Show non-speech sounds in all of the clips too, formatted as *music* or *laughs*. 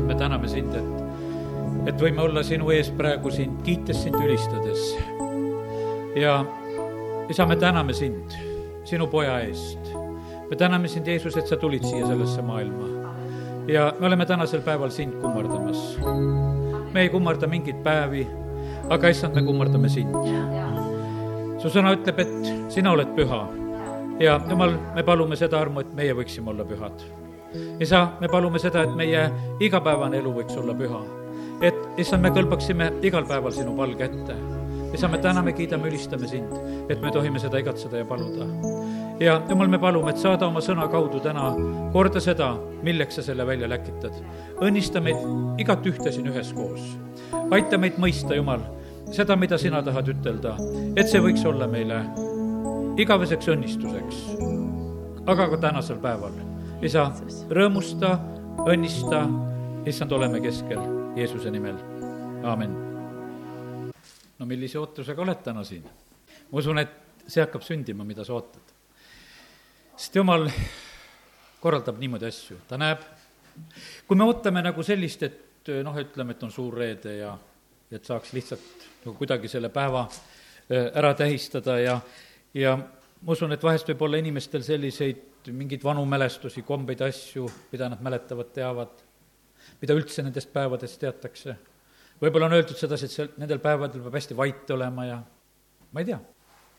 issand, me täname sind, et, et võime olla sinu ees praegu sind, kiites sind, ülistades. ja isa, me täname sind sinu poja eest. me täname sind, Jeesus, et sa tulid siia sellesse maailma. ja me oleme tänasel päeval sind kummardamas. me ei kummarda mingeid päevi, aga issand, me kummardame sind. su sõna ütleb, et sina oled püha ja jumal, me palume seda armu, et meie võiksime olla pühad isa, me palume seda, et meie igapäevane elu võiks olla püha. et issand, me kõlbaksime igal päeval sinu palge ette. isa, me täname, kiidame, ülistame sind, et me tohime seda igatseda ja paluda. ja jumal, me palume, et saada oma sõna kaudu täna korda seda, milleks sa selle välja läkitad. õnnista meid igat ühte siin üheskoos. aita meid mõista, Jumal, seda, mida sina tahad ütelda, et see võiks olla meile igaveseks õnnistuseks, aga ka tänasel päeval isa, rõõmusta, õnnista, issand, oleme keskel Jeesuse nimel, aamen. no millise ootusega oled täna siin? ma usun, et see hakkab sündima, mida sa ootad. sest jumal korraldab niimoodi asju, ta näeb, kui me ootame nagu sellist, et noh, ütleme, et on suur reede ja et saaks lihtsalt nagu kuidagi selle päeva äh, ära tähistada ja, ja ma usun, et vahest võib olla inimestel selliseid mingeid vanu mälestusi, kombeid, asju, mida nad mäletavad, teavad, mida üldse nendest päevadest teatakse. võib-olla on öeldud sedasi, et seal, nendel päevadel peab hästi vait olema ja ma ei tea,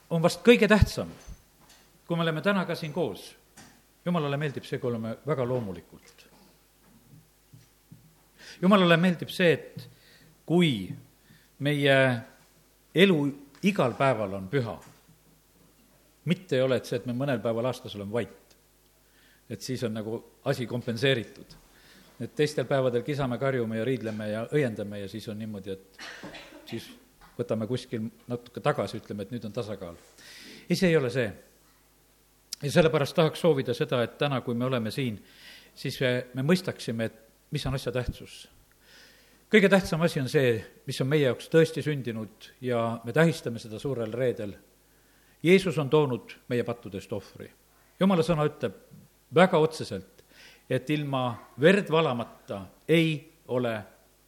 on vast kõige tähtsam, kui me oleme täna ka siin koos, jumalale meeldib see, kui oleme väga loomulikult. jumalale meeldib see, et kui meie elu igal päeval on püha, mitte ei ole, et see, et me mõnel päeval aastas oleme vait et siis on nagu asi kompenseeritud. et teistel päevadel kisame, karjume ja riidleme ja õiendame ja siis on niimoodi, et siis võtame kuskil natuke tagasi, ütleme, et nüüd on tasakaal. ei, see ei ole see. ja sellepärast tahaks soovida seda, et täna, kui me oleme siin, siis me, me mõistaksime, et mis on asja tähtsus. kõige tähtsam asi on see, mis on meie jaoks tõesti sündinud ja me tähistame seda suurel reedel. Jeesus on toonud meie pattudest ohvri. jumala sõna ütleb, väga otseselt, et ilma verd valamata ei ole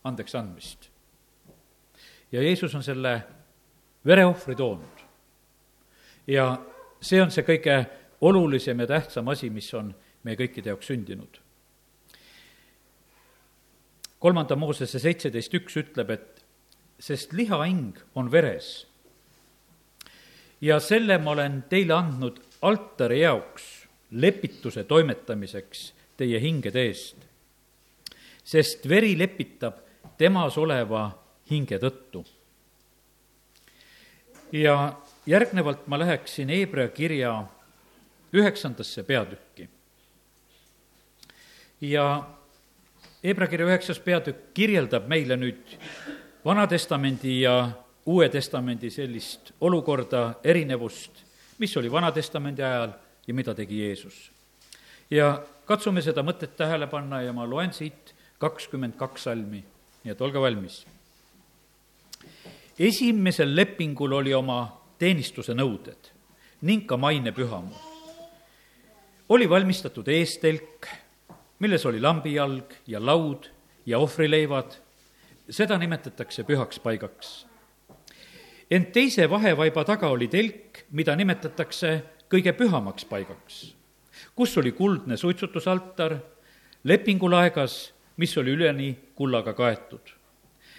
andeks andmist. ja Jeesus on selle vereohvri toonud. ja see on see kõige olulisem ja tähtsam asi, mis on meie kõikide jaoks sündinud. kolmanda Moosese seitseteist üks ütleb, et sest lihahing on veres ja selle ma olen teile andnud altari jaoks lepituse toimetamiseks teie hingede eest. sest veri lepitab temas oleva hinge tõttu. ja järgnevalt ma läheksin Hebra kirja üheksandasse peatükki. ja Hebra kirja üheksas peatükk kirjeldab meile nüüd Vana-testamendi ja Uue Testamendi sellist olukorda, erinevust, mis oli Vana-testamendi ajal ja mida tegi Jeesus. ja katsume seda mõtet tähele panna ja ma loen siit kakskümmend kaks salmi, nii et olge valmis. esimesel lepingul oli oma teenistuse nõuded ning ka maine pühamu. oli valmistatud eestelk, milles oli lambijalg ja laud ja ohvrileivad, seda nimetatakse pühaks paigaks. ent teise vahevaiba taga oli telk, mida nimetatakse kõige pühamaks paigaks, kus oli kuldne suitsutusaltar lepingulaegas, mis oli üleni kullaga kaetud.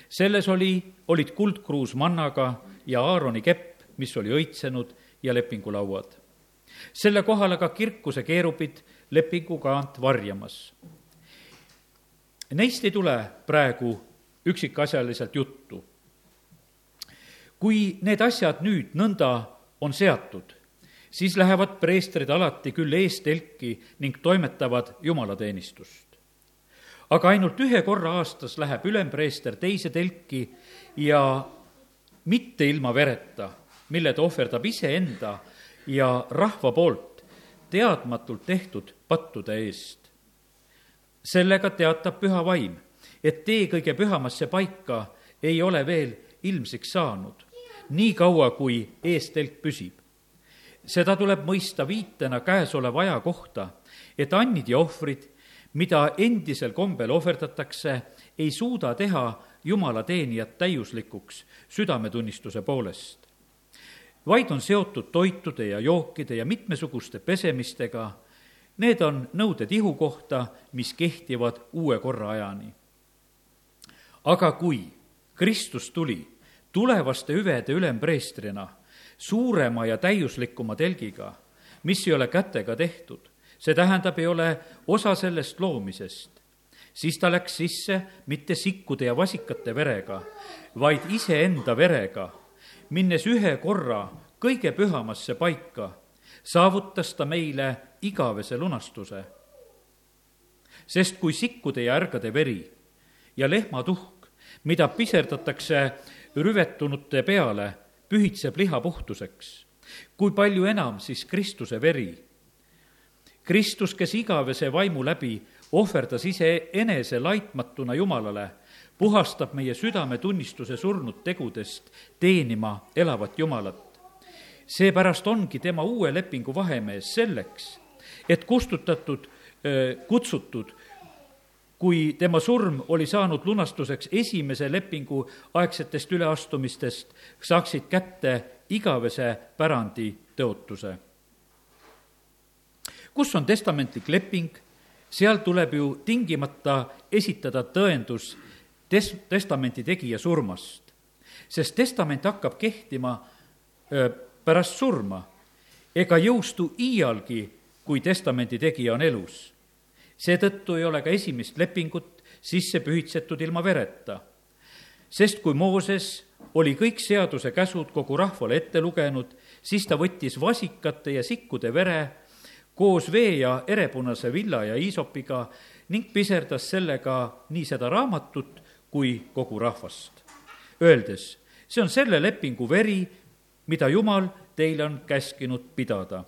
selles oli, olid kuldkruus mannaga ja Aaroni kepp, mis oli õitsenud ja lepingulauad. selle kohal aga kirkuse keerupid lepingukaant varjamas. Neist ei tule praegu üksikasjaliselt juttu. kui need asjad nüüd nõnda on seatud, siis lähevad preestrid alati küll eestelki ning toimetavad jumalateenistust. aga ainult ühe korra aastas läheb ülempreester teise telki ja mitte ilma vereta, mille ta ohverdab iseenda ja rahva poolt teadmatult tehtud pattude eest. sellega teatab püha vaim, et tee kõige pühamasse paika ei ole veel ilmsiks saanud, nii kaua, kui eestelk püsib seda tuleb mõista viitena käesoleva aja kohta, et annid ja ohvrid, mida endisel kombel ohverdatakse, ei suuda teha Jumala teenijat täiuslikuks südametunnistuse poolest, vaid on seotud toitude ja jookide ja mitmesuguste pesemistega. Need on nõuded ihu kohta, mis kehtivad uue korra ajani. aga kui Kristus tuli tulevaste hüvede ülempreestrina, suurema ja täiuslikuma telgiga, mis ei ole kätega tehtud, see tähendab, ei ole osa sellest loomisest, siis ta läks sisse mitte sikkude ja vasikate verega, vaid iseenda verega, minnes ühe korra kõige pühamasse paika, saavutas ta meile igavese lunastuse. sest kui sikkude ja ärgade veri ja lehmatuhk, mida piserdatakse rüvetunute peale, pühitseb liha puhtuseks, kui palju enam siis Kristuse veri Kristus, kes igavese vaimu läbi ohverdas iseenese laitmatuna Jumalale, puhastab meie südametunnistuse surnud tegudest teenima elavat Jumalat. seepärast ongi tema uue lepingu vahemees selleks, et kustutatud, kutsutud, kui tema surm oli saanud lunastuseks esimese lepingu aegsetest üleastumistest, saaksid kätte igavese pärandi tõotuse kus on testamentlik leping, seal tuleb ju tingimata esitada tõendus tes-, testamenti tegija surmast. sest testament hakkab kehtima öö, pärast surma ega jõustu iialgi, kui testamendi tegija on elus. Seetõttu ei ole ka esimest lepingut sisse pühitsetud ilma vereta. sest kui Mooses oli kõik seaduse käsud kogu rahvale ette lugenud, siis ta võttis vasikate ja sikkude vere koos vee ja erepunase villa ja iisopiga ning piserdas sellega nii seda raamatut kui kogu rahvast, öeldes, see on selle lepingu veri, mida Jumal teile on käskinud pidada.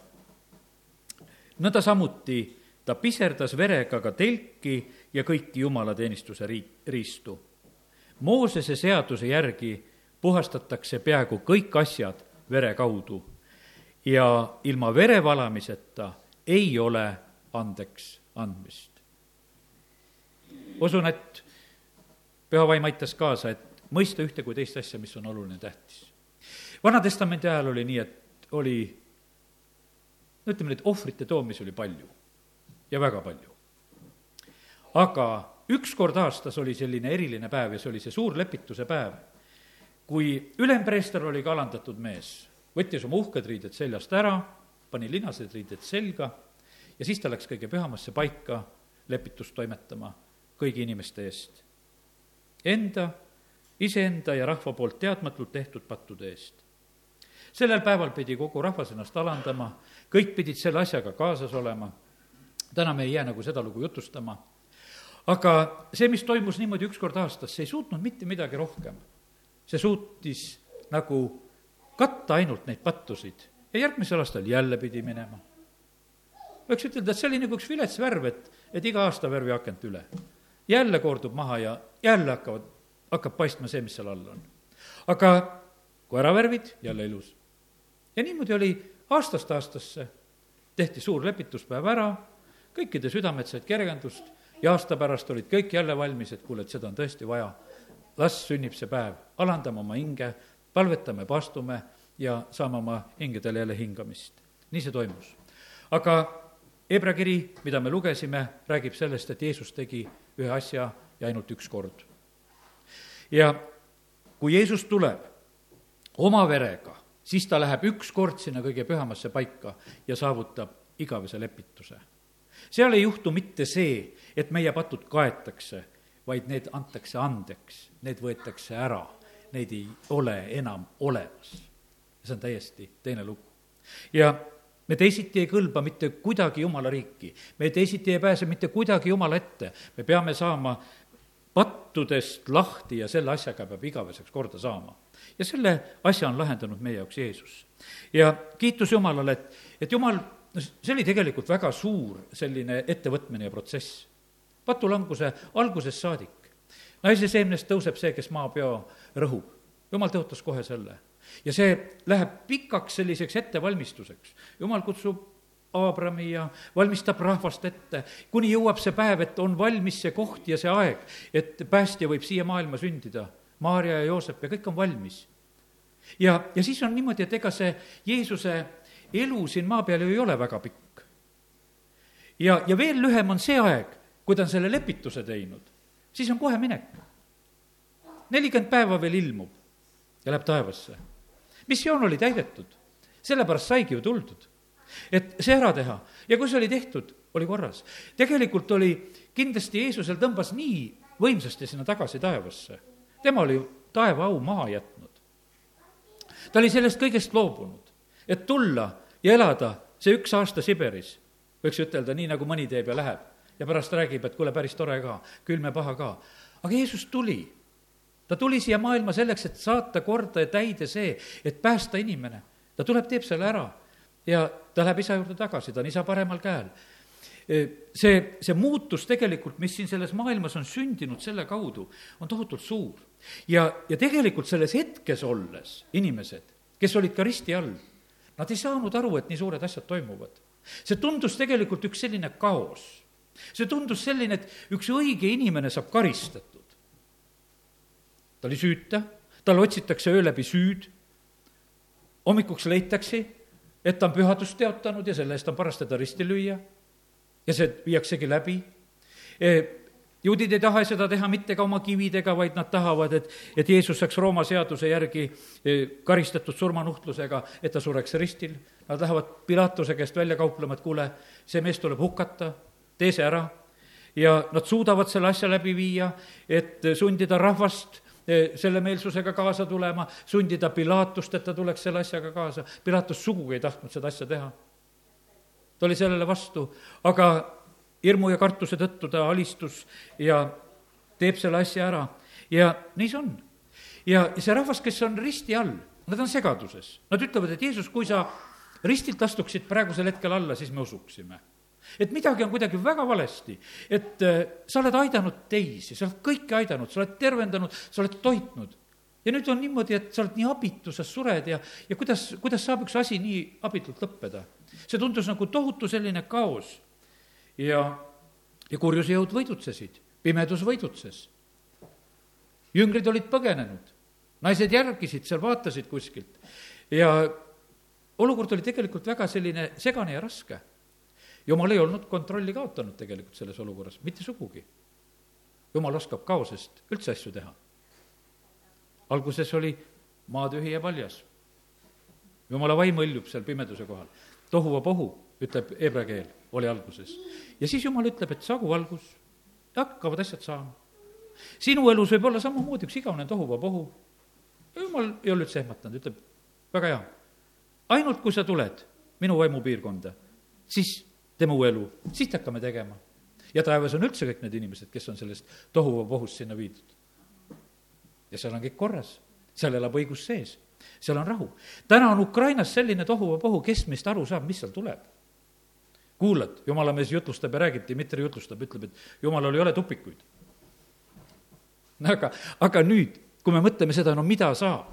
nõnda samuti ta piserdas verega ka telki ja kõiki jumalateenistuse riik, riistu. Moosese seaduse järgi puhastatakse peaaegu kõik asjad vere kaudu ja ilma vere valamiseta ei ole andeks andmist. usun, et püha vaim aitas kaasa, et mõista ühte kui teist asja, mis on oluline, tähtis. Vana-testamendi ajal oli nii, et oli, no ütleme et ohvrite toomisi oli palju ja väga palju. aga üks kord aastas oli selline eriline päev ja see oli see suur lepituse päev, kui ülempreester oli ka alandatud mees, võttis oma uhked riided seljast ära pani linased riided selga ja siis ta läks kõige pühamasse paika lepitust toimetama kõigi inimeste eest. Enda, iseenda ja rahva poolt teadmatult tehtud pattude eest. sellel päeval pidi kogu rahvas ennast alandama, kõik pidid selle asjaga kaasas olema, täna me ei jää nagu seda lugu jutustama, aga see, mis toimus niimoodi üks kord aastas, see ei suutnud mitte midagi rohkem. see suutis nagu katta ainult neid pattusid ja järgmisel aastal jälle pidi minema. võiks ütelda, et see oli nagu üks vilets värv, et, et iga aasta värvi akent üle. jälle kordub maha ja jälle hakkavad, hakkab paistma see, mis seal all on. aga kui ära värvid, jälle ilus. ja niimoodi oli aastast aastasse, tehti suur lepituspäev ära, kõikide südamed said kergendust ja aasta pärast olid kõik jälle valmis, et kuule, et seda on tõesti vaja. las sünnib see päev, alandame oma hinge, palvetame, paastume ja saama oma hingedele jälle hingamist. nii see toimus. aga Hebra kiri, mida me lugesime, räägib sellest, et Jeesus tegi ühe asja ja ainult üks kord. ja kui Jeesus tuleb oma verega, siis ta läheb üks kord sinna kõige pühamasse paika ja saavutab igavese lepituse. Seal ei juhtu mitte see, et meie patud kaetakse, vaid need antakse andeks, need võetakse ära, neid ei ole enam olemas see on täiesti teine lugu. ja me teisiti ei kõlba mitte kuidagi Jumala riiki, me teisiti ei pääse mitte kuidagi Jumala ette, me peame saama pattudest lahti ja selle asjaga peab igaveseks korda saama. ja selle asja on lahendanud meie jaoks Jeesus. ja kiitus Jumalale, et, et Jumal, no see oli tegelikult väga suur selline ettevõtmine ja protsess. patulanguse algusest saadik. naise seemnest tõuseb see, kes maapeo rõhub. Jumal tõotas kohe selle ja see läheb pikaks selliseks ettevalmistuseks. jumal kutsub Aabrami ja valmistab rahvast ette, kuni jõuab see päev, et on valmis see koht ja see aeg, et päästja võib siia maailma sündida. Maarja ja Joosep ja kõik on valmis. ja, ja siis on niimoodi, et ega see Jeesuse elu siin maa peal ju ei ole väga pikk. ja, ja veel lühem on see aeg, kui ta on selle lepituse teinud, siis on kohe minek. nelikümmend päeva veel ilmub ja läheb taevasse. missioon oli täidetud, sellepärast saigi ju tuldud, et see ära teha ja kui see oli tehtud, oli korras. tegelikult oli, kindlasti Jeesusel tõmbas nii võimsasti sinna tagasi taevasse. tema oli taeva au maha jätnud. ta oli sellest kõigest loobunud, et tulla ja elada see üks aasta Siberis, võiks ütelda, nii nagu mõni teeb ja läheb. ja pärast räägib, et kuule, päris tore ka, külm ja paha ka. aga Jeesus tuli. ta tuli siia maailma selleks, et saata korda ja täide see, et päästa inimene. ta tuleb, teeb selle ära ja ta läheb isa juurde tagasi, ta on isa paremal käel see, see muutus tegelikult, mis siin selles maailmas on sündinud selle kaudu, on tohutult suur. ja, ja tegelikult selles hetkes olles inimesed, kes olid ka risti all, Nad ei saanud aru, et nii suured asjad toimuvad. see tundus tegelikult üks selline kaos. see tundus selline, et üks õige inimene saab karistatud. ta oli süüta, talle otsitakse öö läbi süüd, hommikuks leitakse, et ta on pühadust teotanud ja selle eest on paras teda risti lüüa ja see viiaksegi läbi juudid ei taha seda teha mitte ka oma kividega, vaid nad tahavad, et, et Jeesus saaks Rooma seaduse järgi e, karistatud surmanuhtlusega, et ta sureks ristil. Nad lähevad Pilatuse käest välja kauplema, et kuule, see mees tuleb hukata, tee see ära. ja nad suudavad selle asja läbi viia, et sundida rahvast e, selle meelsusega kaasa tulema, sundida Pilatust, et ta tuleks selle asjaga kaasa. Pilatus sugugi ei tahtnud seda asja teha. ta oli sellele vastu, aga hirmu ja kartuse tõttu ta alistus ja teeb selle asja ära ja nii see on. ja see rahvas, kes on risti all, nad on segaduses. Nad ütlevad, et Jeesus, kui sa ristilt astuksid praegusel hetkel alla, siis me usuksime et midagi on kuidagi väga valesti, et äh, sa oled aidanud teisi, sa oled kõiki aidanud, sa oled tervendanud, sa oled toitnud. ja nüüd on niimoodi, et sa oled nii abitu, sa sured ja, ja kuidas, kuidas saab üks asi nii abitult lõppeda? see tundus nagu tohutu selline kaos ja, ja kurjuse jõud võidutsesid, pimedus võidutses. jüngrid olid põgenenud, naised järgisid seal, vaatasid kuskilt ja olukord oli tegelikult väga selline segane ja raske. jumal ei olnud kontrolli kaotanud tegelikult selles olukorras, mitte sugugi. jumal oskab kaosest üldse asju teha. alguses oli maa tühi ja paljas. jumala vaim hõljub seal pimeduse kohal. tohu va pohu, ütleb heebrea keel oli alguses. ja siis jumal ütleb, et saagu valgus hakkavad asjad saama. sinu elus võib olla samamoodi üks igavene tohuvapohu. ja jumal ei ole üldse ehmatanud, ütleb, väga hea. ainult kui sa tuled minu vaimupiirkonda, siis teeme uue elu, siit hakkame tegema. ja taevas on üldse kõik need inimesed, kes on sellest tohuvapohust sinna viidud. ja seal on kõik korras, seal elab õigus sees seal on rahu. täna on Ukrainas selline tohuvapohu, kes meist aru saab, mis seal tuleb kuulad, jumala mees jutlustab ja räägib, Dmitri jutlustab, ütleb, et jumalal ei ole tupikuid. aga, aga nüüd, kui me mõtleme seda, no mida saab,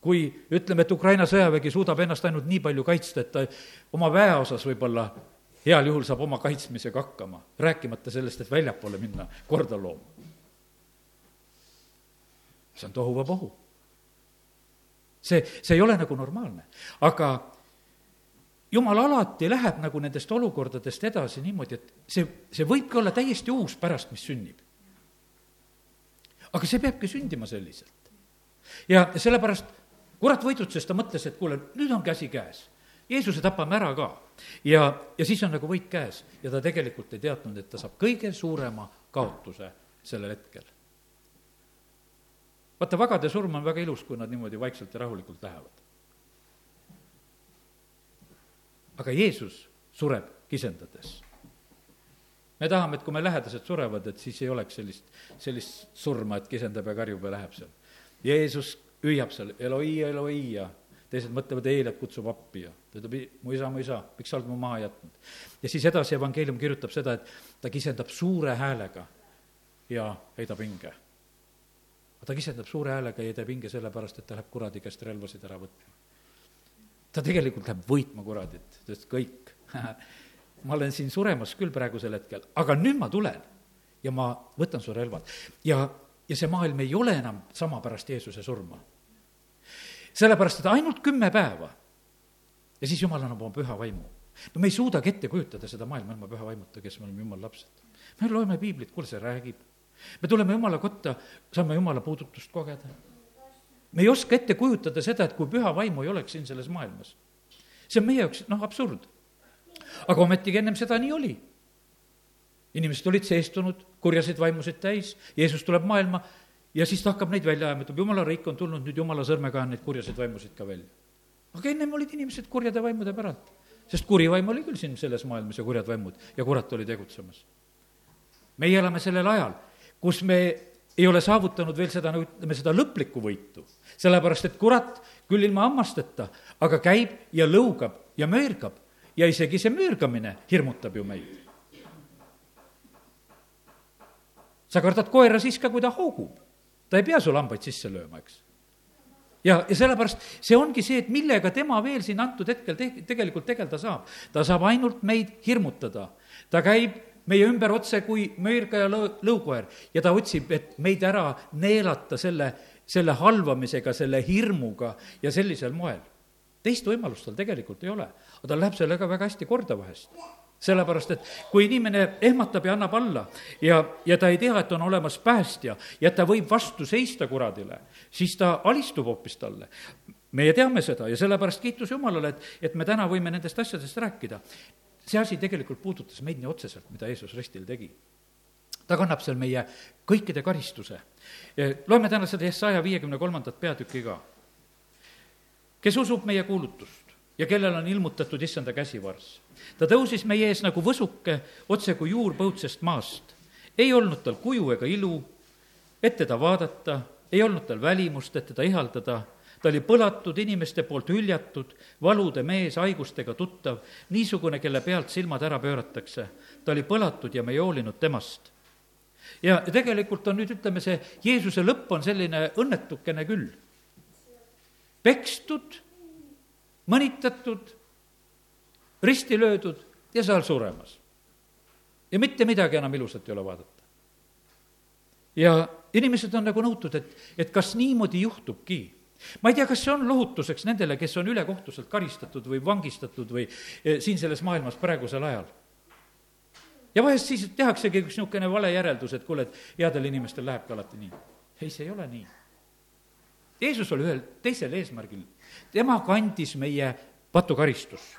kui ütleme, et Ukraina sõjavägi suudab ennast ainult nii palju kaitsta, et ta oma väe osas võib-olla heal juhul saab oma kaitsmisega hakkama, rääkimata sellest, et väljapoole minna korda looma. see on tohuvapohu. see, see ei ole nagu normaalne, aga jumal alati läheb nagu nendest olukordadest edasi niimoodi, et see, see võibki olla täiesti uus pärast, mis sünnib. aga see peabki sündima selliselt. ja sellepärast kurat võidutses, ta mõtles, et kuule, nüüd on käsi käes. Jeesuse tapame ära ka. ja, ja siis on nagu võit käes ja ta tegelikult ei teadnud, et ta saab kõige suurema kaotuse sellel hetkel. vaata, vagade surm on väga ilus, kui nad niimoodi vaikselt ja rahulikult lähevad aga Jeesus sureb kisendades. me tahame, et kui me lähedased surevad, et siis ei oleks sellist, sellist surma, et kisendab ja karjub ja läheb seal. Jeesus hüüab seal Eloi, Eloi ja teised mõtlevad, Eelet kutsub appi ja ta ütleb, mu isa, mu isa, miks sa oled mu maha jätnud? ja siis edasi evangeelium kirjutab seda, et ta kisendab suure häälega ja heidab hinge. ta kisendab suure häälega ja heidab hinge sellepärast, et ta läheb kuradi käest relvasid ära võtma ta tegelikult läheb võitma kuradit, sest kõik *laughs* ma olen siin suremas küll praegusel hetkel, aga nüüd ma tulen ja ma võtan su relvad. ja, ja see maailm ei ole enam sama pärast Jeesuse surma. sellepärast, et ainult kümme päeva ja siis Jumal annab oma püha vaimu. no me ei suudagi ette kujutada seda maailma ilma püha vaimuta, kes me oleme Jumala lapsed. me loeme piiblit, kuule, see räägib. me tuleme Jumala kotta, saame Jumala puudutust kogeda. Me ei oska ette kujutada seda, et kui püha vaimu ei oleks siin selles maailmas. see on meie jaoks, noh, absurd aga ometigi ennem seda nii oli. inimesed olid seestunud, kurjaseid vaimusid täis, Jeesus tuleb maailma ja siis ta hakkab neid välja ajama, ütleb, jumala riik on tulnud, nüüd jumala sõrmega on neid kurjaseid vaimusid ka välja. aga ennem olid inimesed kurjade vaimude päralt, sest kuri vaim oli küll siin selles maailmas ja kurjad vaimud ja kurat oli tegutsemas. meie elame sellel ajal, kus me ei ole saavutanud veel seda, nagu ütleme, seda lõplikku võitu. Sellepärast, et kurat küll ilma hammasteta, aga käib ja lõugab ja möörgab ja isegi see müürgamine hirmutab ju meid. sa kardad koera siis ka, kui ta hoogub. ta ei pea sul hambaid sisse lööma, eks. ja, ja sellepärast see ongi see, et millega tema veel siin antud hetkel te-, tegelikult tegeleda saab. ta saab ainult meid hirmutada. ta käib meie ümber otse kui möirga ja lõu-, lõukoer ja ta otsib, et meid ära neelata selle, selle halvamisega, selle hirmuga ja sellisel moel teist võimalust tal tegelikult ei ole, aga tal läheb sellega väga hästi korda vahest sellepärast, et kui inimene ehmatab ja annab alla ja, ja ta ei tea, et on olemas päästja ja ta võib vastu seista kuradile, siis ta alistub hoopis talle. meie teame seda ja sellepärast kiitus Jumalale, et, et me täna võime nendest asjadest rääkida. see asi tegelikult puudutas meid nii otseselt, mida Jeesus ristil tegi. Ta kannab seal meie kõikide karistuse. loeme täna seda saja viiekümne kolmandat peatükki ka kes usub meie kuulutust ja kellel on ilmutatud issanda käsivarss. ta tõusis meie ees nagu võsuke, otse kui juur põutsest maast. ei olnud tal kuju ega ilu, et teda vaadata, ei olnud tal välimust, et teda ihaldada, ta oli põlatud, inimeste poolt hüljatud, valude mees, haigustega tuttav, niisugune, kelle pealt silmad ära pööratakse. ta oli põlatud ja me ei hoolinud temast. Ja, tegelikult on nüüd, ütleme, see Jeesuse lõpp on selline õnnetukene küll pekstud, mõnitatud, risti löödud ja seal suremas. ja mitte midagi enam ilusat ei ole vaadata. ja inimesed on nagu nõutud, et, et kas niimoodi juhtubki ma ei tea, kas see on lohutuseks nendele, kes on ülekohtuselt karistatud või vangistatud või eh, siin selles maailmas praegusel ajal. Ja vahest siis tehaksegi üks niisugune vale järeldus, et kuule, et headel inimestel lähebki alati nii. ei, see ei ole nii Jeesus oli ühel teisel eesmärgil. tema kandis meie patukaristust.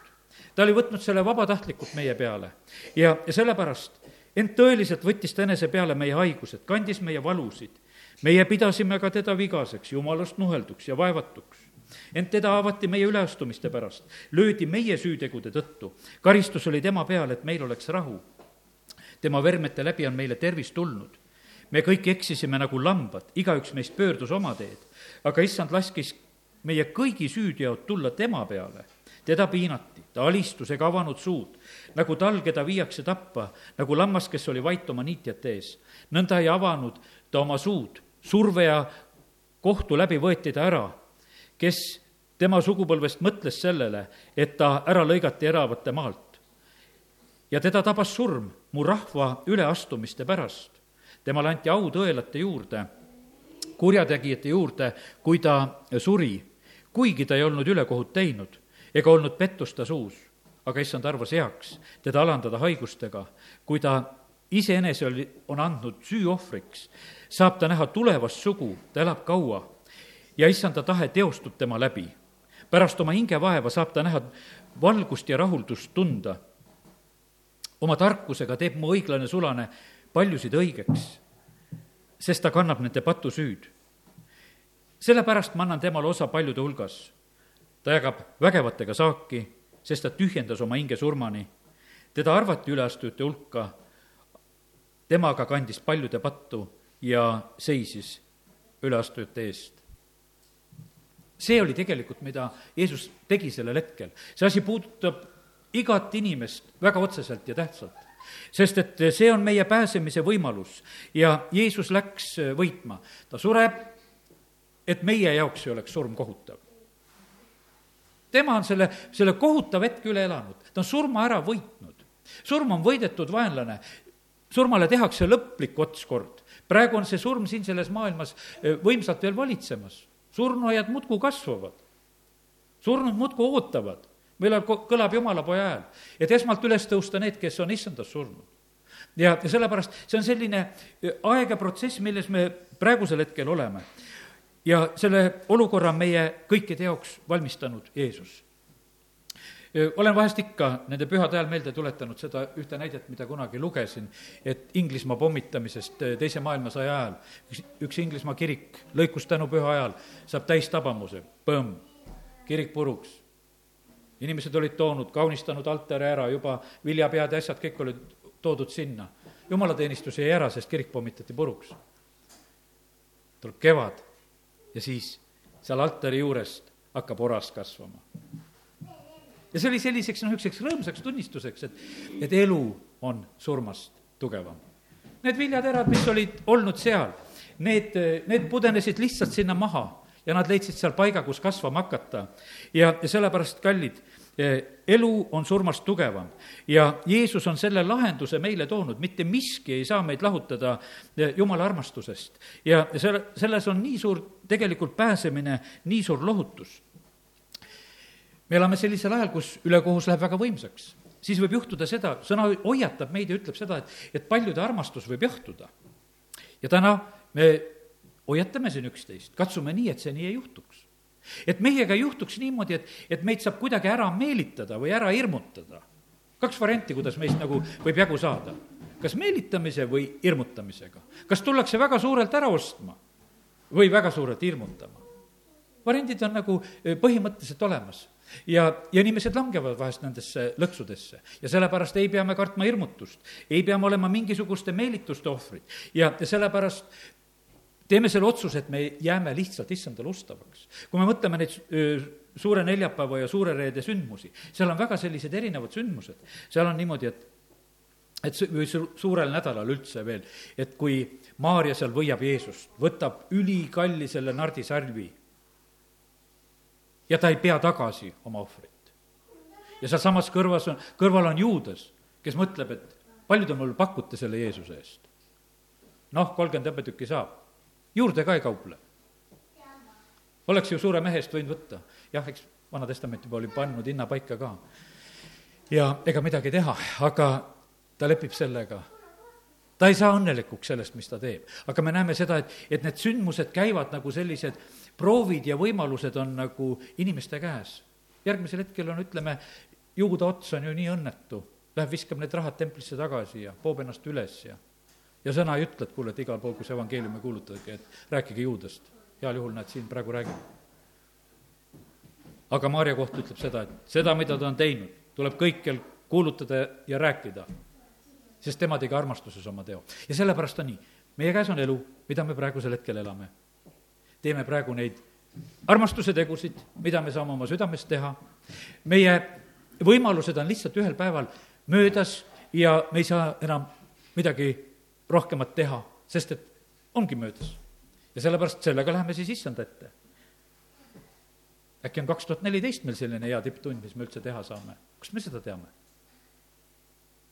ta oli võtnud selle vabatahtlikult meie peale ja, ja sellepärast ent tõeliselt võttis ta enese peale meie haigused, kandis meie valusid. meie pidasime ka teda vigaseks, jumalast nuhelduks ja vaevatuks. ent teda avati meie üleastumiste pärast, löödi meie süütegude tõttu. karistus oli tema peal, et meil oleks rahu. Tema vermete läbi on meile tervis tulnud. me kõik eksisime nagu lambad, igaüks meist pöördus oma teed aga issand laskis meie kõigi süüteod tulla tema peale. teda piinati, ta alistus ega avanud suud, nagu tal, keda viiakse tappa, nagu lammas, kes oli vait oma niitjate ees. nõnda ei avanud ta oma suud, surve ja kohtu läbi võeti ta ära, kes tema sugupõlvest mõtles sellele, et ta ära lõigati eravate maalt. ja teda tabas surm mu rahva üleastumiste pärast. temale anti au tõelate juurde kurjategijate juurde, kui ta suri, kuigi ta ei olnud ülekohut teinud ega olnud pettust ta suus. aga issand arvas heaks teda alandada haigustega, kui ta iseenese oli, on andnud süüohvriks, saab ta näha tulevast sugu, ta elab kaua ja issanda tahe teostub tema läbi. pärast oma hingevaeva saab ta näha valgust ja rahuldust tunda. Oma tarkusega teeb mu õiglane sulane paljusid õigeks sest ta kannab nende patusüüd. sellepärast ma annan temale osa paljude hulgas. ta jagab vägevatega saaki, sest ta tühjendas oma hinge surmani. teda arvati üleastujate hulka, temaga kandis paljude pattu ja seisis üleastujate eest see oli tegelikult, mida Jeesus tegi sellel hetkel. see asi puudutab igat inimest väga otseselt ja tähtsalt sest et see on meie pääsemise võimalus ja Jeesus läks võitma. ta sureb, et meie jaoks ei oleks surm kohutav. tema on selle, selle kohutava hetke üle elanud, ta on surma ära võitnud. surm on võidetud vaenlane, surmale tehakse lõplik ots kord. praegu on see surm siin selles maailmas eh, võimsalt veel valitsemas. surnuaiad muudkui kasvavad. surnud muudkui ootavad, millal kõlab Jumala poja hääl, et esmalt üles tõusta need, kes on issandas surnud. ja, ja sellepärast see on selline eh, aeg ja protsess, milles me praegusel hetkel oleme ja selle olukorra on meie kõikide jaoks valmistanud Jeesus. olen vahest ikka nende pühade ajal meelde tuletanud seda ühte näidet, mida kunagi lugesin, et Inglismaa pommitamisest Teise maailmasõja ajal üks, üks Inglismaa kirik lõikus tänu püha ajal, saab täistabamuse, põmm, kirik puruks. Inimesed olid toonud, kaunistanud altari ära, juba viljapead ja asjad kõik olid toodud sinna. jumalateenistus jäi ära, sest kirik pommitati puruks. tuleb kevad ja siis seal altari juurest hakkab oras kasvama. ja see oli selliseks, noh, niisuguseks rõõmsaks tunnistuseks, et, et elu on surmast tugevam. Need viljaterad, mis olid olnud seal, need, need pudenesid lihtsalt sinna maha ja nad leidsid seal paiga, kus kasvama hakata. ja, ja sellepärast, kallid, elu on surmast tugevam ja Jeesus on selle lahenduse meile toonud, mitte miski ei saa meid lahutada eh, Jumala armastusest. ja selle, selles on nii suur tegelikult pääsemine, nii suur lohutus. me elame sellisel ajal, kus ülekohus läheb väga võimsaks. siis võib juhtuda seda, sõna hoiatab meid ja ütleb seda, et, et paljude armastus võib jahtuda. ja täna me hoiatame siin üksteist, katsume nii, et see nii ei juhtuks et meiega ei juhtuks niimoodi, et, et meid saab kuidagi ära meelitada või ära hirmutada. kaks varianti, kuidas meist nagu võib jagu saada. kas meelitamise või hirmutamisega. kas tullakse väga suurelt ära ostma või väga suurelt hirmutama. variandid on nagu eh, põhimõtteliselt olemas ja, ja inimesed langevad vahest nendesse lõksudesse ja sellepärast ei pea me kartma hirmutust, ei pea me olema mingisuguste meelituste ohvrid ja, ja sellepärast teeme selle otsuse, et me jääme lihtsalt issandale ustavaks. kui me mõtleme neid suure neljapäeva ja suure reede sündmusi, seal on väga sellised erinevad sündmused. seal on niimoodi, et et või suurel nädalal üldse veel, et kui Maarja seal võiab Jeesust, võtab ülikalli selle nardisarvi ja ta ei pea tagasi oma ohvrit. ja sealsamas kõrvas on, kõrval on Juudas, kes mõtleb, et palju te mulle pakute selle Jeesuse eest? noh, kolmkümmend hõbetükki saab juurde ka ei kauple. oleks ju suure mehe eest võinud võtta, jah, eks Vana Testament juba oli pannud hinna paika ka. ja ega midagi teha, aga ta lepib sellega. ta ei saa õnnelikuks sellest, mis ta teeb. aga me näeme seda, et, et need sündmused käivad nagu sellised proovid ja võimalused on nagu inimeste käes. järgmisel hetkel on, ütleme, juuda ots on ju nii õnnetu, läheb viskab need rahad templisse tagasi ja poob ennast üles ja ja sõna ei ütle, et kuule, et igal pool, kus evangeeliumi kuulutage, et rääkige juudest. heal juhul näed, siin praegu räägib. aga Maarja kohta ütleb seda, et seda, mida ta on teinud, tuleb kõikjal kuulutada ja rääkida. sest tema tegi armastuses oma teo. ja sellepärast on nii, meie käes on elu, mida me praegusel hetkel elame. teeme praegu neid armastuse tegusid, mida me saame oma südames teha, meie võimalused on lihtsalt ühel päeval möödas ja me ei saa enam midagi rohkemat teha, sest et ongi möödas. ja sellepärast sellega läheme siis issanda ette. äkki on kaks tuhat neliteist meil selline hea tipptund, mis me üldse teha saame, kust me seda teame?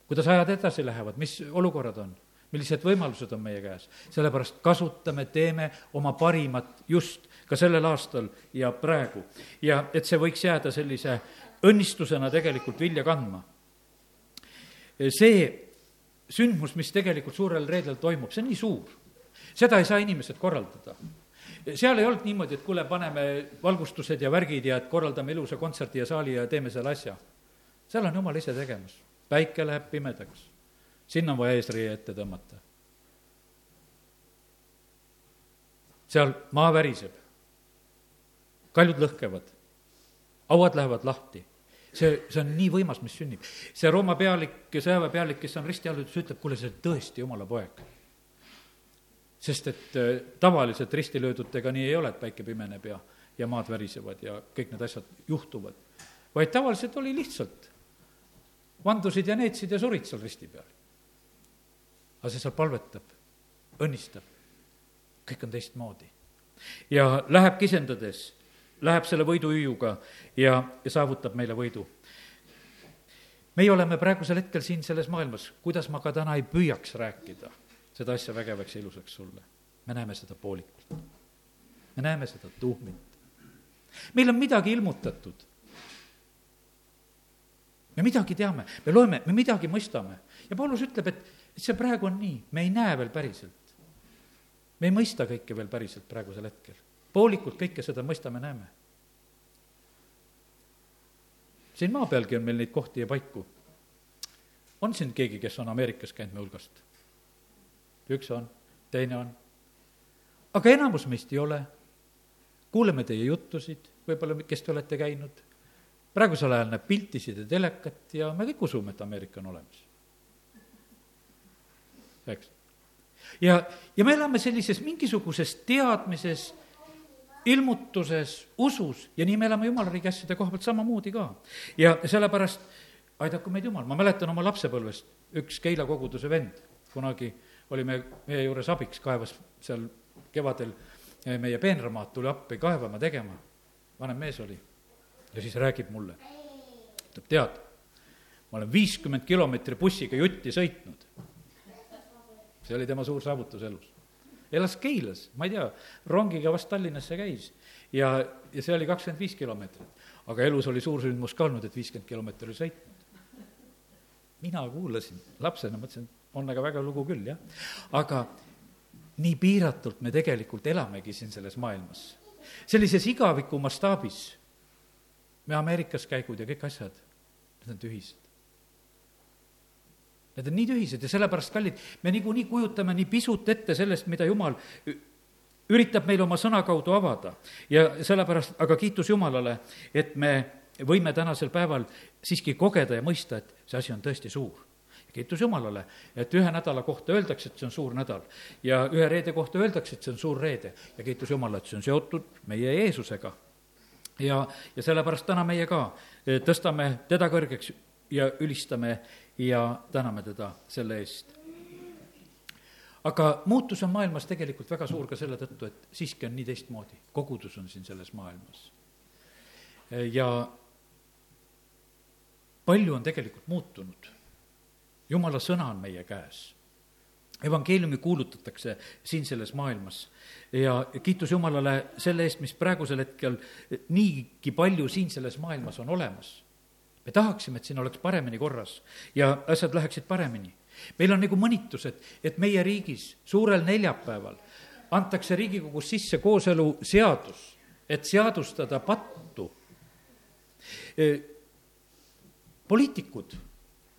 kuidas ajad edasi lähevad, mis olukorrad on, millised võimalused on meie käes, sellepärast kasutame, teeme oma parimat just ka sellel aastal ja praegu. ja et see võiks jääda sellise õnnistusena tegelikult vilja kandma. see sündmus, mis tegelikult suurel reedel toimub, see on nii suur. seda ei saa inimesed korraldada. seal ei olnud niimoodi, et kuule, paneme valgustused ja värgid ja et korraldame ilusa kontserdi ja saali ja teeme selle asja. seal on jumal ise tegemas. päike läheb pimedaks. sinna on vaja eesriie ette tõmmata. seal maa väriseb. kaljud lõhkevad. hauad lähevad lahti see, see on nii võimas, mis sünnib. see Rooma pealik, sõjaväepealik, kes on risti all, ütles, ütleb, kuule, see on tõesti jumala poeg. sest et äh, tavaliselt ristilöödutega nii ei ole, et päike pimeneb ja, ja maad värisevad ja kõik need asjad juhtuvad. vaid tavaliselt oli lihtsalt, vandusid ja neetsid ja surid seal risti peal. aga see seal palvetab, õnnistab, kõik on teistmoodi. ja läheb kisendades läheb selle võiduhüüuga ja, ja saavutab meile võidu. meie oleme praegusel hetkel siin selles maailmas, kuidas ma ka täna ei püüaks rääkida seda asja vägevaks ja ilusaks sulle, me näeme seda poolikult. me näeme seda tuhmint. meil on midagi ilmutatud. me midagi teame, me loeme, me midagi mõistame ja Paulus ütleb, et, et see praegu on nii, me ei näe veel päriselt. me ei mõista kõike veel päriselt praegusel hetkel. Poolikult kõike seda mõistame-näeme. siin maa pealgi on meil neid kohti ja paiku. on siin keegi, kes on Ameerikas käinud me hulgast? üks on, teine on. aga enamus meist ei ole. kuuleme teie juttusid, võib-olla, kes te olete käinud. praegusel ajal näeb piltisid ja telekat ja me kõik usume, et Ameerika on olemas. eks. ja, ja me elame sellises mingisuguses teadmises, ilmutuses, usus ja nii me elame jumala riigi asjade koha pealt samamoodi ka. ja sellepärast aidaku meid Jumal, ma mäletan oma lapsepõlvest, üks Keila koguduse vend kunagi oli me, meie juures abiks, kaevas seal kevadel meie peenramaad, tuli appi kaevama, tegema. vanem mees oli. ja siis räägib mulle, ütleb, tead, ma olen viiskümmend kilomeetri bussiga jutti sõitnud. see oli tema suur saavutus elus. Elas Keilas, ma ei tea, rongiga vast Tallinnasse käis ja, ja see oli kakskümmend viis kilomeetrit. aga elus oli suur sündmus ka olnud, et viiskümmend kilomeetrit sõitnud. mina kuulasin lapsena, mõtlesin, on aga väga lugu küll, jah. aga nii piiratult me tegelikult elamegi siin selles maailmas. sellises igaviku mastaabis, me Ameerikas käigud ja kõik asjad, need on tühised. Need on nii tühised ja sellepärast, kallid, me niikuinii kujutame nii pisut ette sellest, mida Jumal üritab meile oma sõna kaudu avada. Ja sellepärast, aga kiitus Jumalale, et me võime tänasel päeval siiski kogeda ja mõista, et see asi on tõesti suur. Kiitus Jumalale, et ühe nädala kohta öeldakse, et see on suur nädal. Ja ühe reede kohta öeldakse, et see on suur reede. Ja kiitus Jumalale, et see on seotud meie Jeesusega. ja, ja sellepärast täna meie ka tõstame teda kõrgeks ja ülistame ja täname teda selle eest. aga muutus on maailmas tegelikult väga suur ka selle tõttu, et siiski on nii teistmoodi, kogudus on siin selles maailmas. Ja palju on tegelikult muutunud jumala sõna on meie käes. evangeeliumi kuulutatakse siin selles maailmas ja kiitus Jumalale selle eest, mis praegusel hetkel niigi palju siin selles maailmas on olemas. Me tahaksime, et siin oleks paremini korras ja asjad läheksid paremini. meil on nagu mõnitus, et, meie riigis suurel neljapäeval antakse Riigikogus sisse kooseluseadus, et seadustada pattu. poliitikud,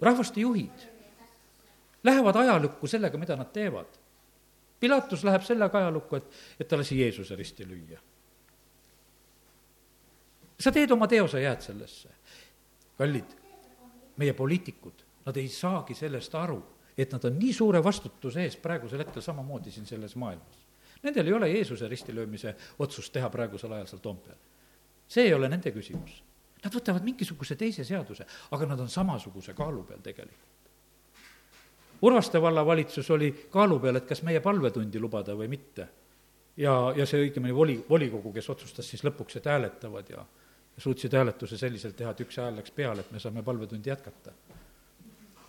rahvaste juhid lähevad ajalukku sellega, mida nad teevad. Pilatus läheb sellega ajalukku, et, et ta lasi Jeesuse risti lüüa. sa teed oma teo, sa jääd sellesse. Kallid, meie poliitikud, nad ei saagi sellest aru, et nad on nii suure vastutuse ees praegusel hetkel samamoodi siin selles maailmas. Nendel ei ole Jeesuse ristilöömise otsust teha praegusel ajal seal Toompeal. see ei ole nende küsimus. Nad võtavad mingisuguse teise seaduse, aga nad on samasuguse kaalu peal tegelikult. Urvaste vallavalitsus oli kaalu peal, et kas meie palvetundi lubada või mitte. ja, ja see õigemini voli, volikogu, kes otsustas siis lõpuks, et hääletavad ja, suutsid hääletuse selliselt teha, et üks hääl läks peale, et me saame palvetundi jätkata.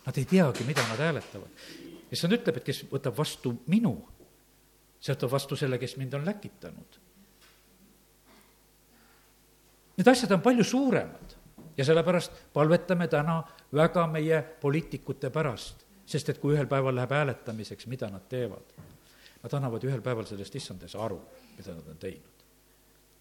Nad ei teagi, mida nad hääletavad. issand ütleb, et kes võtab vastu minu, see võtab vastu selle, kes mind on läkitanud. Need asjad on palju suuremad ja sellepärast palvetame täna väga meie poliitikute pärast sest et kui ühel päeval läheb hääletamiseks, mida nad teevad? Nad annavad ühel päeval sellest issandes aru, mida nad on teinud.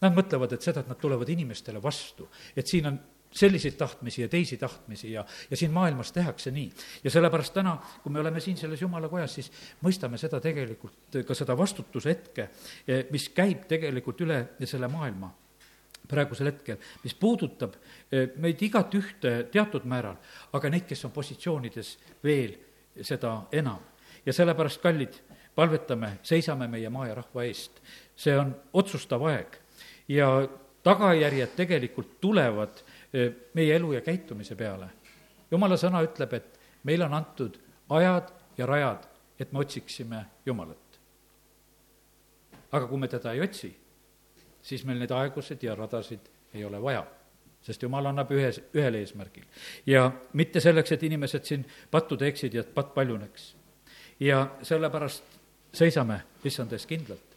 Nad mõtlevad, et seda, et nad tulevad inimestele vastu, et siin on selliseid tahtmisi ja teisi tahtmisi ja, ja siin maailmas tehakse nii. ja sellepärast täna, kui me oleme siin selles jumala kojas, siis mõistame seda tegelikult, ka seda vastutuse hetke, mis käib tegelikult üle selle maailma praegusel hetkel, mis puudutab meid igat ühte teatud määral, aga neid, kes on positsioonides veel seda enam. ja sellepärast, kallid, palvetame, seisame meie maa ja rahva eest. see on otsustav aeg ja tagajärjed tegelikult tulevad eh, meie elu ja käitumise peale. jumala sõna ütleb, et meile on antud ajad ja rajad, et me otsiksime Jumalat. aga kui me teda ei otsi, siis meil neid aegusid ja radasid ei ole vaja sest jumal annab ühes, ühel eesmärgil. ja mitte selleks, et inimesed siin pattu teeksid ja et patt paljuneks. ja sellepärast seisame issand ees kindlalt.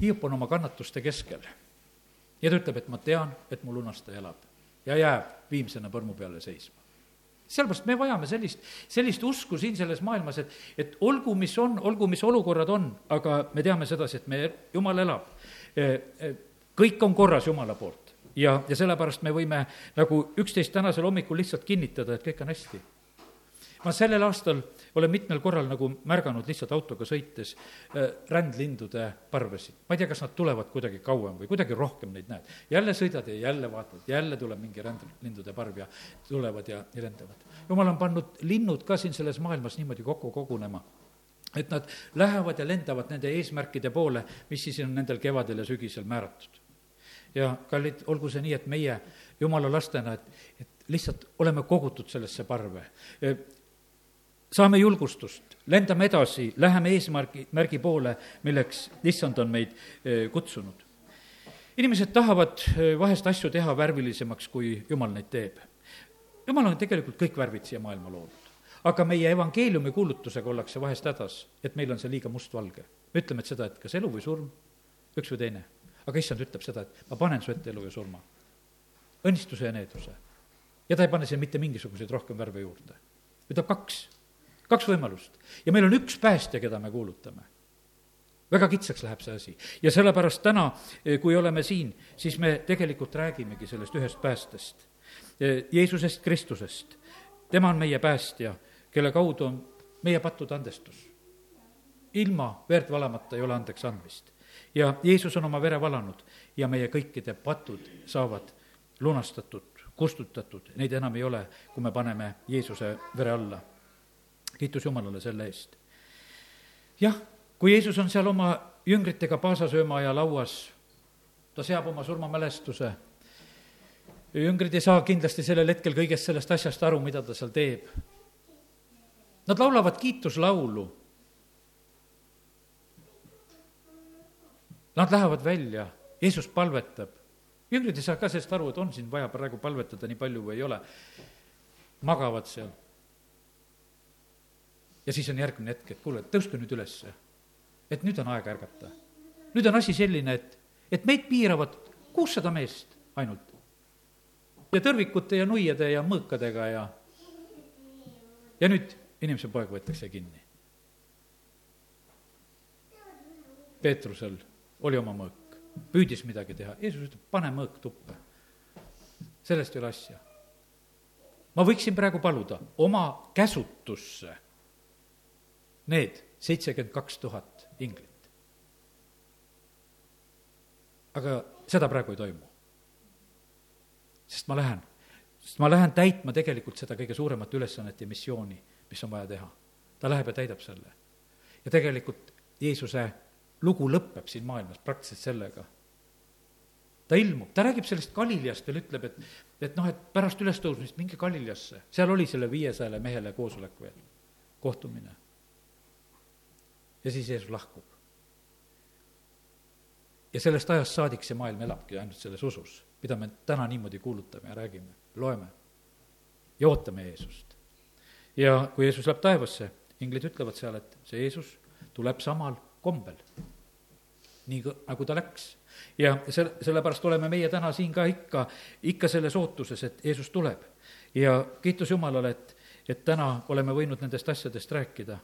Hiop on oma kannatuste keskel ja ta ütleb, et ma tean, et mu lunastaja elab ja jääb viimsena põrmu peale seisma sellepärast me vajame sellist, sellist usku siin selles maailmas, et, et olgu, mis on, olgu, mis olukorrad on, aga me teame sedasi, et me, Jumal elab. kõik on korras Jumala poolt ja, ja sellepärast me võime nagu üksteist tänasel hommikul lihtsalt kinnitada, et kõik on hästi. Ma sellel aastal olen mitmel korral nagu märganud lihtsalt autoga sõites äh, rändlindude parvesid. ma ei tea, kas nad tulevad kuidagi kauem või kuidagi rohkem neid näed. jälle sõidad ja jälle vaatad, jälle tuleb mingi rändlindude parv ja tulevad ja, ja lendavad. jumal on pannud linnud ka siin selles maailmas niimoodi kokku kogunema et nad lähevad ja lendavad nende eesmärkide poole, mis siis on nendel kevadel ja sügisel määratud ja kallid, olgu see nii, et meie jumala lastena, et, et lihtsalt oleme kogutud sellesse parve. Saame julgustust, lendame edasi, läheme eesmärgi, märgi poole, milleks issand on meid e, kutsunud. inimesed tahavad e, vahest asju teha värvilisemaks, kui jumal neid teeb. jumal on tegelikult kõik värvid siia maailma loonud. aga meie evangeeliumi kuulutusega ollakse vahest hädas, et meil on see liiga mustvalge. me ütleme, et seda, et kas elu või surm, üks või teine aga issand ütleb seda, et ma panen su ette elu ja surma. õnnistuse ja needuse. ja ta ei pane siin mitte mingisuguseid rohkem värve juurde. ütleb kaks, kaks võimalust. ja meil on üks päästja, keda me kuulutame. väga kitsaks läheb see asi. ja sellepärast täna, eh, kui oleme siin, siis me tegelikult räägimegi sellest ühest päästest. Eh, Jeesusest Kristusest. tema on meie päästja, kelle kaudu on meie pattude andestus. ilma verd valamata ei ole andeks andmist ja Jeesus on oma vere valanud ja meie kõikide patud saavad lunastatud, kustutatud, neid enam ei ole, kui me paneme Jeesuse vere alla. Kiitus Jumalale selle eest. jah, kui Jeesus on seal oma jüngritega paasasöömaaja lauas, ta seab oma surmamälestuse, jüngrid ei saa kindlasti sellel hetkel kõigest sellest asjast aru, mida ta seal teeb. Nad laulavad kiituslaulu Nad lähevad välja, Jeesus palvetab. jüngrid ei saa ka sellest aru, et on siin vaja praegu palvetada nii palju või ei ole. magavad seal. Ja siis on järgmine hetk, et kuule, tõuske nüüd ülesse. et nüüd on aeg ärgata. nüüd on asi selline, et, et meid piiravad kuussada meest ainult. ja tõrvikute ja nuiade ja mõõkadega ja, ja nüüd inimese poeg võetakse kinni. Peetrusel oli oma mõõk, püüdis midagi teha, Jeesus ütleb, pane mõõk tuppe. sellest ei ole asja. ma võiksin praegu paluda oma käsutusse need seitsekümmend kaks tuhat inglit. aga seda praegu ei toimu. sest ma lähen, sest ma lähen täitma tegelikult seda kõige suuremat ülesannet ja missiooni, mis on vaja teha. ta läheb ja täidab selle. ja tegelikult Jeesuse lugu lõpeb siin maailmas praktiliselt sellega. ta ilmub, ta räägib sellest Galileast veel, ütleb, et, et noh, et pärast ülestõusmist minge Galileasse, seal oli selle viiesajale mehele koosolek veel, kohtumine. Ja siis Jeesus lahkub. ja sellest ajast saadik see maailm elabki ainult selles usus, mida me täna niimoodi kuulutame ja räägime, loeme ja ootame Jeesust. ja kui Jeesus läheb taevasse, inglid ütlevad seal, et see Jeesus tuleb samal kombel. nii nagu ta läks. ja selle, sellepärast oleme meie täna siin ka ikka, ikka selles ootuses, et Jeesus tuleb. ja kiitus Jumalale, et, et täna oleme võinud nendest asjadest rääkida.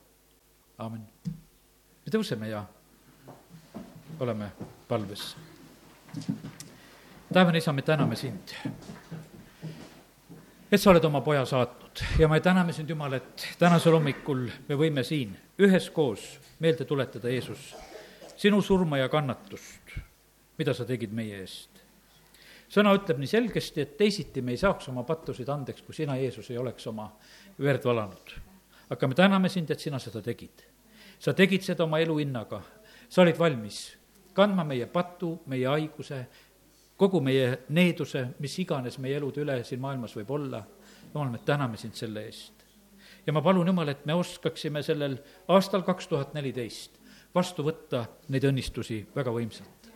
aamen. Me tõuseme ja oleme palves. taevane isa, me täname sind, et sa oled oma poja saatnud ja me täname sind, Jumal, et tänasel hommikul me võime siin üheskoos meelde tuletada, Jeesus, sinu surma ja kannatust, mida sa tegid meie eest. sõna ütleb nii selgesti, et teisiti me ei saaks oma pattusid andeks, kui sina, Jeesus, ei oleks oma verd valanud. aga me täname sind, et sina seda tegid. Sa tegid seda oma elu hinnaga, sa olid valmis kandma meie patu, meie haiguse, kogu meie needuse, mis iganes meie elude üle siin maailmas võib olla. jumal, me täname sind selle eest ja ma palun, Jumal, et me oskaksime sellel aastal kaks tuhat neliteist vastu võtta neid õnnistusi väga võimsalt.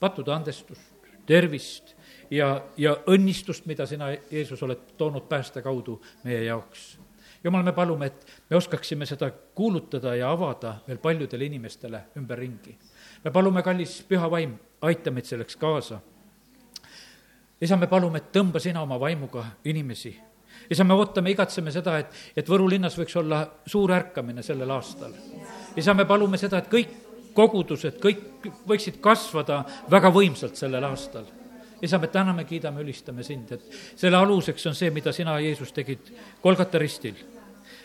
pattude andestust, tervist ja, ja õnnistust, mida sina, Jeesus, oled toonud pääste kaudu meie jaoks. Jumal, me palume, et me oskaksime seda kuulutada ja avada veel paljudele inimestele ümberringi. me palume, kallis püha vaim, aita meid selleks kaasa. isa, me palume, et tõmba sina oma vaimuga inimesi isa, me ootame, igatseme seda, et, et Võru linnas võiks olla suur ärkamine sellel aastal. isa, me palume seda, et kõik kogudused, kõik võiksid kasvada väga võimsalt sellel aastal. Isa, me täname, kiidame, ülistame sind, et selle aluseks on see, mida sina, Jeesus, tegid Kolgata ristil.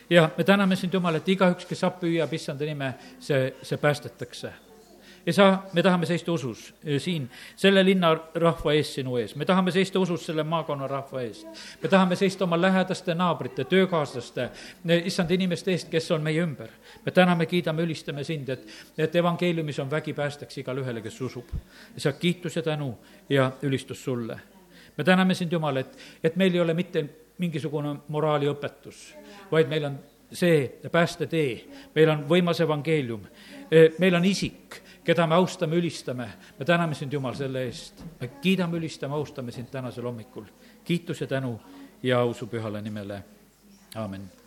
ja me täname sind, Jumal, et igaüks, kes appi hüüab issanda nime, see, see päästetakse isa, me tahame seista usus eh, siin, selle linna rahva ees sinu ees, me tahame seista usus selle maakonna rahva eest. me tahame seista oma lähedaste naabrite, töökaaslaste, issand inimeste eest, kes on meie ümber. me täname, kiidame, ülistame sind, et, et evangeeliumis on vägi päästeks igale ühele, kes usub. isa, kiitus ja tänu ja ülistus sulle. me täname sind, Jumal, et, et meil ei ole mitte mingisugune moraaliõpetus, vaid meil on see päästetee, meil on võimas evangeelium, eh, meil on isik keda me austame, ülistame. me täname sind, Jumal, selle eest. me kiidame, ülistame, austame sind tänasel hommikul. kiitus ja tänu ja au su pühale nimele, aamen